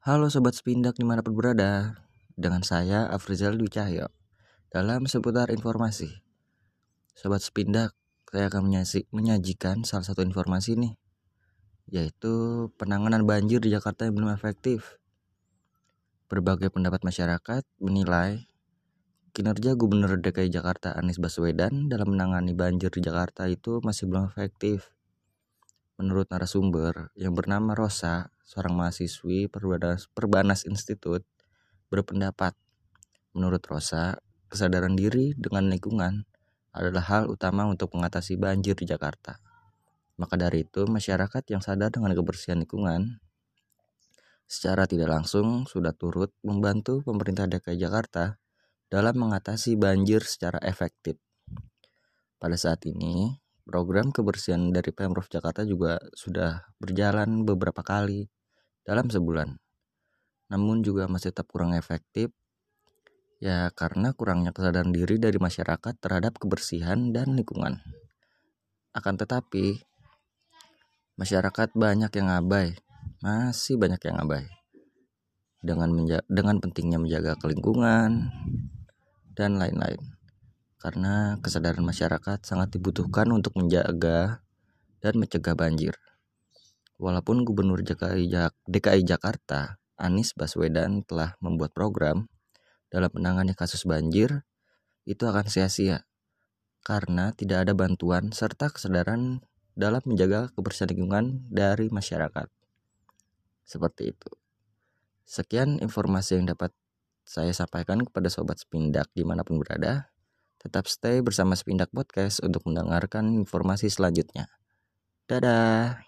Halo Sobat Sepindak di mana pun berada Dengan saya Afrizal Dwi Cahyo Dalam seputar informasi. Sobat Sepindak Saya akan menyajikan salah satu informasi nih Yaitu penanganan banjir di Jakarta yang belum efektif. Berbagai pendapat masyarakat menilai Kinerja Gubernur DKI Jakarta Anies Baswedan dalam menangani banjir di Jakarta itu masih belum efektif. Menurut narasumber yang bernama Rosa, seorang mahasiswi Perbanas, Perbanas Institut, berpendapat, menurut Rosa, kesadaran diri dengan lingkungan adalah hal utama untuk mengatasi banjir di Jakarta. Maka dari itu, masyarakat yang sadar dengan kebersihan lingkungan secara tidak langsung sudah turut membantu pemerintah DKI Jakarta dalam mengatasi banjir secara efektif. Pada saat ini, Program kebersihan dari Pemprov Jakarta juga sudah berjalan beberapa kali dalam sebulan. Namun juga masih tetap kurang efektif ya karena kurangnya kesadaran diri dari masyarakat terhadap kebersihan dan lingkungan. Akan tetapi masyarakat banyak yang abai, masih banyak yang abai. Dengan dengan pentingnya menjaga lingkungan dan lain-lain karena kesadaran masyarakat sangat dibutuhkan untuk menjaga dan mencegah banjir. Walaupun Gubernur DKI, Jakarta, Anies Baswedan telah membuat program dalam menangani kasus banjir, itu akan sia-sia karena tidak ada bantuan serta kesadaran dalam menjaga kebersihan lingkungan dari masyarakat. Seperti itu. Sekian informasi yang dapat saya sampaikan kepada sobat sepindak di mana pun berada. Tetap stay bersama Sepindak Podcast untuk mendengarkan informasi selanjutnya. Dadah.